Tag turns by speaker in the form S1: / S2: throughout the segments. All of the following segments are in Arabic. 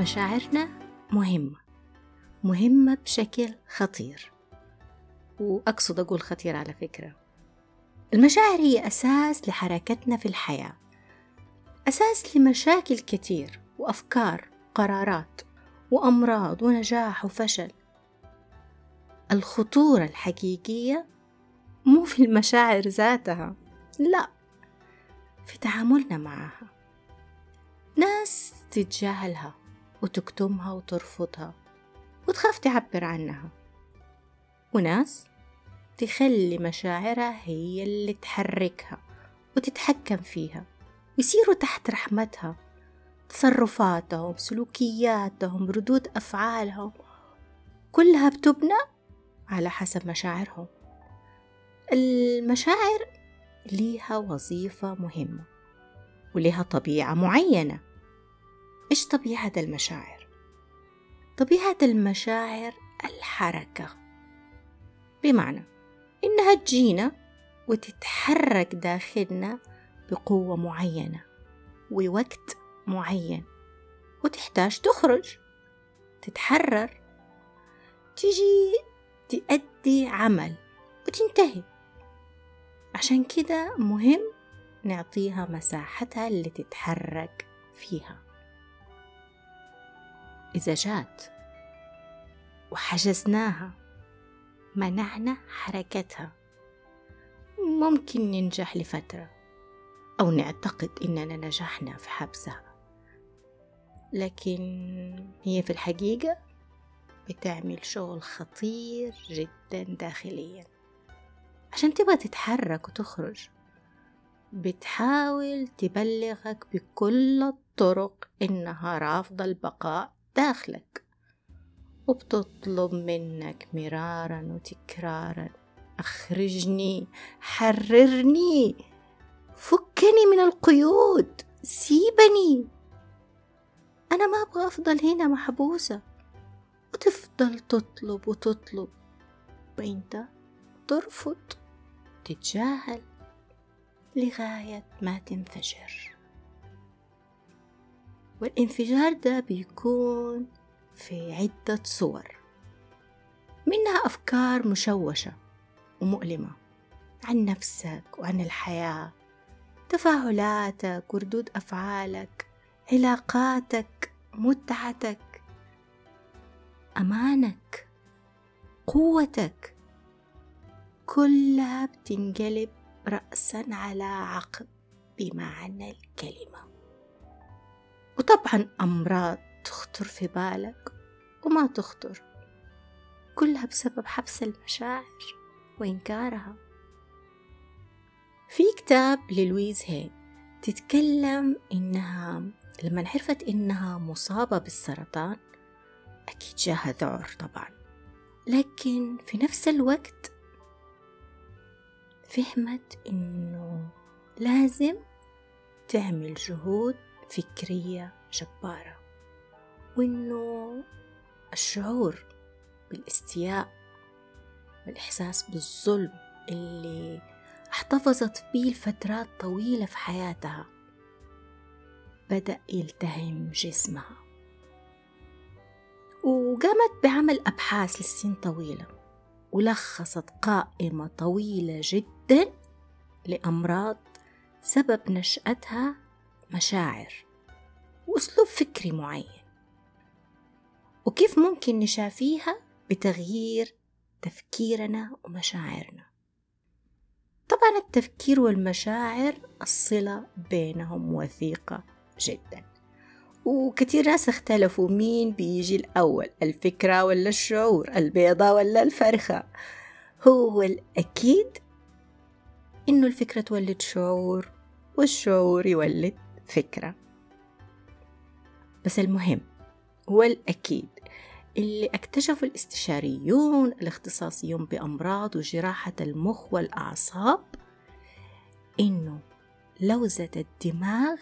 S1: مشاعرنا مهمة مهمة بشكل خطير. وأقصد أقول خطير على فكرة. المشاعر هي أساس لحركتنا في الحياة. أساس لمشاكل كتير وأفكار قرارات وأمراض ونجاح وفشل. الخطورة الحقيقية مو في المشاعر ذاتها لا في تعاملنا معها. ناس تتجاهلها. وتكتمها وترفضها وتخاف تعبر عنها. وناس تخلي مشاعرها هي اللي تحركها وتتحكم فيها ويصيروا تحت رحمتها تصرفاتهم سلوكياتهم ردود أفعالهم كلها بتبنى على حسب مشاعرهم. المشاعر ليها وظيفة مهمة ولها طبيعة معينة. إيش طبيعة المشاعر؟ طبيعة المشاعر الحركة. بمعنى إنها تجينا وتتحرك داخلنا بقوة معينة ووقت معين وتحتاج تخرج تتحرر تجي تأدي عمل وتنتهي. عشان كده مهم نعطيها مساحتها اللي تتحرك فيها. إذا جات. وحجزناها. منعنا حركتها. ممكن ننجح لفترة. أو نعتقد إننا نجحنا في حبسها. لكن هي في الحقيقة بتعمل شغل خطير جدا داخليا. عشان تبغى تتحرك وتخرج بتحاول تبلغك بكل الطرق إنها رافضة البقاء. داخلك. وبتطلب منك مرارا وتكرارا. أخرجني حررني. فكني من القيود. سيبني. أنا ما أبغى أفضل هنا محبوسة. وتفضل تطلب وتطلب. وإنت ترفض تتجاهل لغاية ما تنفجر. والانفجار ده بيكون في عدة صور. منها أفكار مشوشة ومؤلمة عن نفسك وعن الحياة تفاعلاتك وردود أفعالك علاقاتك متعتك أمانك قوتك. كلها بتنقلب رأسا على عقب بمعنى الكلمة. وطبعا أمراض تخطر في بالك وما تخطر كلها بسبب حبس المشاعر وإنكارها. في كتاب للويز هي تتكلم إنها لما عرفت إنها مصابة بالسرطان أكيد جاها ذعر طبعا لكن في نفس الوقت فهمت إنه لازم تعمل جهود فكرية جبارة وإنه الشعور بالاستياء والإحساس بالظلم اللي احتفظت بيه لفترات طويلة في حياتها بدأ يلتهم جسمها. وقامت بعمل أبحاث لسنين طويلة ولخصت قائمة طويلة جدا لأمراض سبب نشأتها مشاعر وأسلوب فكري معين. وكيف ممكن نشافيها بتغيير تفكيرنا ومشاعرنا؟ طبعا التفكير والمشاعر الصلة بينهم وثيقة جدا. وكتير ناس اختلفوا مين بيجي الأول الفكرة ولا الشعور البيضة ولا الفرخة. هو الأكيد إنه الفكرة تولد شعور والشعور يولد فكرة. بس المهم هو الأكيد اللي اكتشفوا الاستشاريون الاختصاصيون بأمراض وجراحة المخ والأعصاب إنه لوزة الدماغ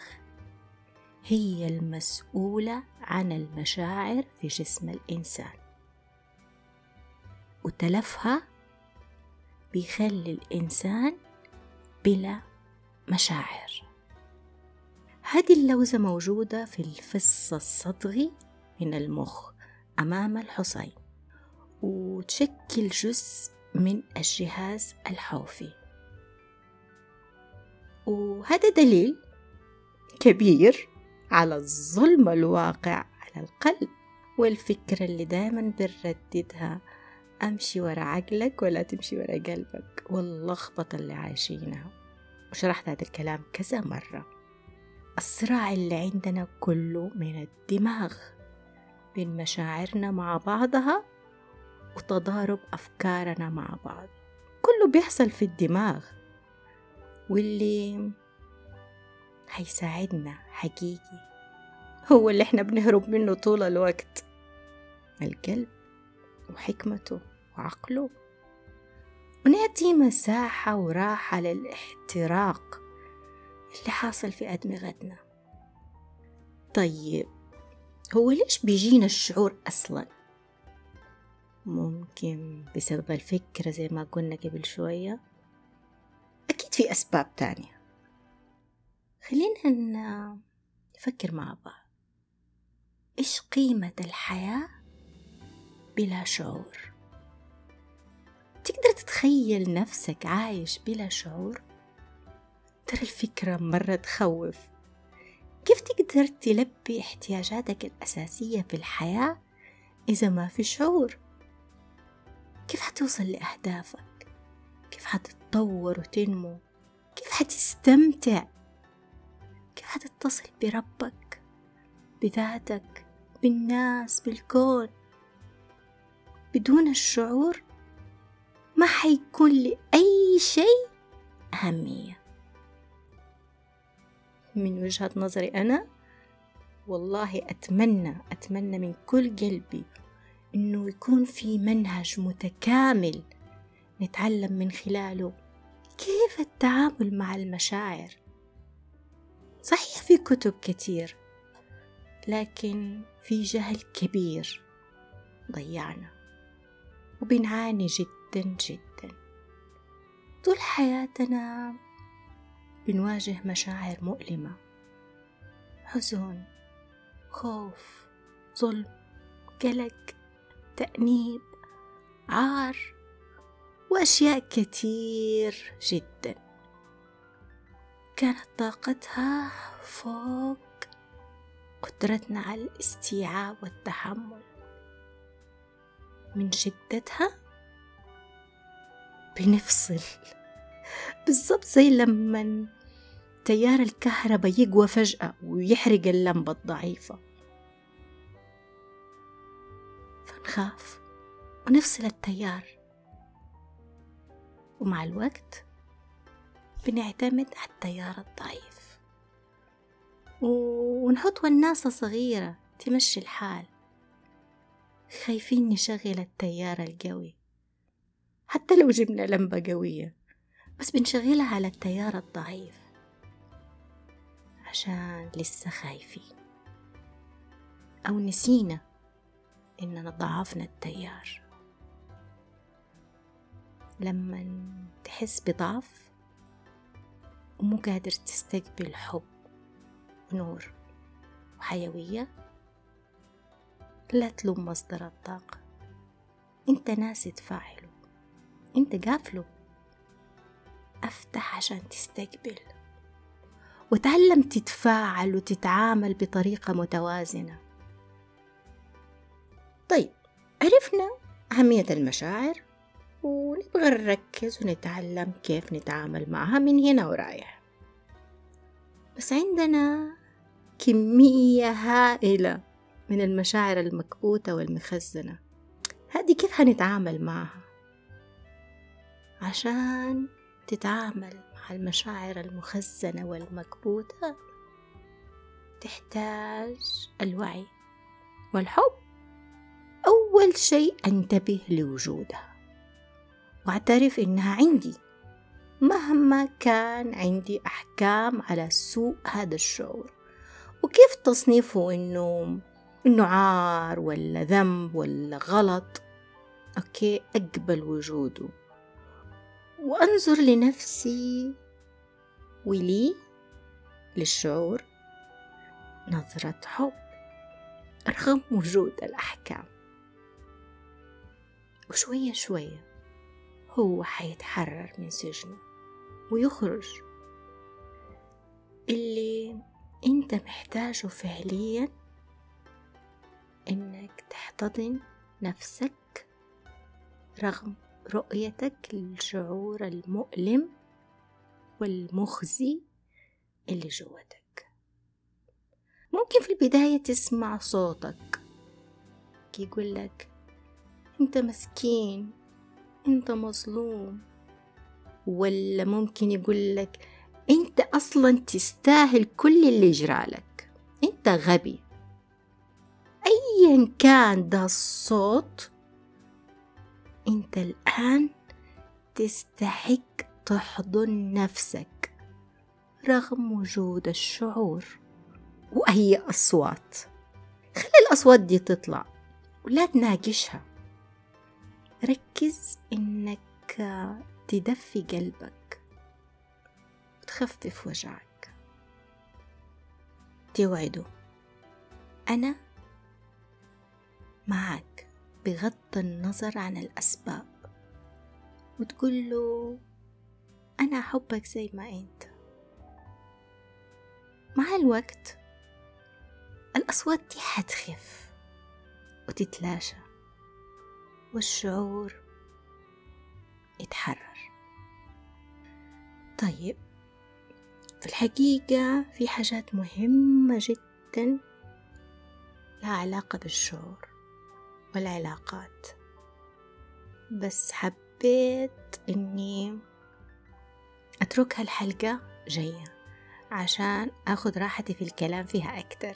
S1: هي المسؤولة عن المشاعر في جسم الإنسان. وتلفها بيخلي الإنسان بلا مشاعر. هذه اللوزة موجودة في الفص الصدغي من المخ أمام الحصين وتشكل جزء من الجهاز الحوفي. وهذا دليل كبير على الظلم الواقع على القلب والفكرة اللي دايما بنرددها. أمشي ورا عقلك ولا تمشي ورا قلبك. واللخبطة اللي عايشينها. وشرحت هذا الكلام كذا مرة. الصراع اللي عندنا كله من الدماغ بين مشاعرنا مع بعضها وتضارب أفكارنا مع بعض. كله بيحصل في الدماغ. واللي هيساعدنا حقيقي هو اللي إحنا بنهرب منه طول الوقت. القلب وحكمته وعقله. ونعطي مساحة وراحة للاحتراق. اللي حاصل في أدمغتنا. طيب هو ليش بيجينا الشعور أصلا؟ ممكن بسبب الفكرة زي ما قلنا قبل شوية. أكيد في أسباب تانية. خلينا نفكر مع بعض. إيش قيمة الحياة بلا شعور؟ تقدر تتخيل نفسك عايش بلا شعور؟ ترى الفكرة مرة تخوف. كيف تقدر تلبي احتياجاتك الأساسية في الحياة إذا ما في شعور؟ كيف حتوصل لأهدافك؟ كيف حتتطور وتنمو؟ كيف حتستمتع؟ كيف حتتصل بربك بذاتك بالناس بالكون؟ بدون الشعور ما حيكون لأي شيء أهمية. من وجهة نظري أنا والله أتمنى أتمنى من كل قلبي إنه يكون في منهج متكامل نتعلم من خلاله كيف التعامل مع المشاعر. صحيح في كتب كتير لكن في جهل كبير ضيعنا وبنعاني جدا جدا. طول حياتنا بنواجه مشاعر مؤلمة. حزن خوف ظلم قلق تأنيب عار وأشياء كتير جدا. كانت طاقتها فوق قدرتنا على الاستيعاب والتحمل. من شدتها بنفصل. بالضبط زي لما تيار الكهرباء يقوى فجأة ويحرق اللمبة الضعيفة. فنخاف ونفصل التيار. ومع الوقت بنعتمد على التيار الضعيف. ونحط وناسة صغيرة تمشي الحال. خايفين نشغل التيار القوي. حتى لو جبنا لمبة قوية. بس بنشغلها على التيار الضعيف. عشان لسه خايفين. أو نسينا إننا ضعفنا التيار. لما تحس بضعف ومو قادر تستقبل حب ونور وحيوية لا تلوم مصدر الطاقة أنت ناسي تفاعله أنت قافله أفتح عشان تستقبل. وتعلم تتفاعل وتتعامل بطريقة متوازنة. طيب عرفنا أهمية المشاعر ونبغى نركز ونتعلم كيف نتعامل معها من هنا ورايح. بس عندنا كمية هائلة من المشاعر المكبوتة والمخزنة. هذه كيف حنتعامل معها؟ عشان تتعامل مع المشاعر المخزنة والمكبوتة تحتاج الوعي والحب. أول شيء أنتبه لوجودها. واعترف إنها عندي. مهما كان عندي أحكام على سوء هذا الشعور. وكيف تصنيفه إنه إنه عار ولا ذنب ولا غلط؟ أوكي أقبل وجوده. وأنظر لنفسي ولي للشعور نظرة حب رغم وجود الأحكام. وشوية شوية هو حيتحرر من سجنه ويخرج. اللي أنت محتاجه فعليا إنك تحتضن نفسك رغم رؤيتك للشعور المؤلم والمخزي اللي جوتك ممكن في البداية تسمع صوتك يقول لك أنت مسكين أنت مظلوم. ولا ممكن يقول لك أنت أصلا تستاهل كل اللي جرالك أنت غبي. ايا كان ده الصوت أنت الآن تستحق تحضن نفسك رغم وجود الشعور وأي أصوات. خلي الأصوات دي تطلع ولا تناقشها. ركز إنك تدفي قلبك وتخفف وجعك. توعده أنا معك. بغض النظر عن الأسباب. وتقول له أنا أحبك زي ما أنت. مع الوقت الأصوات دي حتخف وتتلاشى والشعور يتحرر. طيب في الحقيقة في حاجات مهمة جدا لها علاقة بالشعور. والعلاقات. بس حبيت إني أتركها الحلقة جاية عشان أخذ راحتي في الكلام فيها أكتر.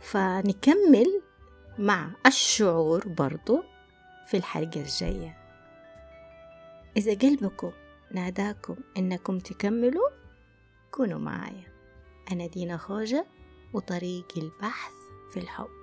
S1: فنكمل مع الشعور برضو في الحلقة الجاية. إذا قلبكم ناداكم إنكم تكملوا كونوا معايا. أنا دينا خوجة وطريق البحث في الحب.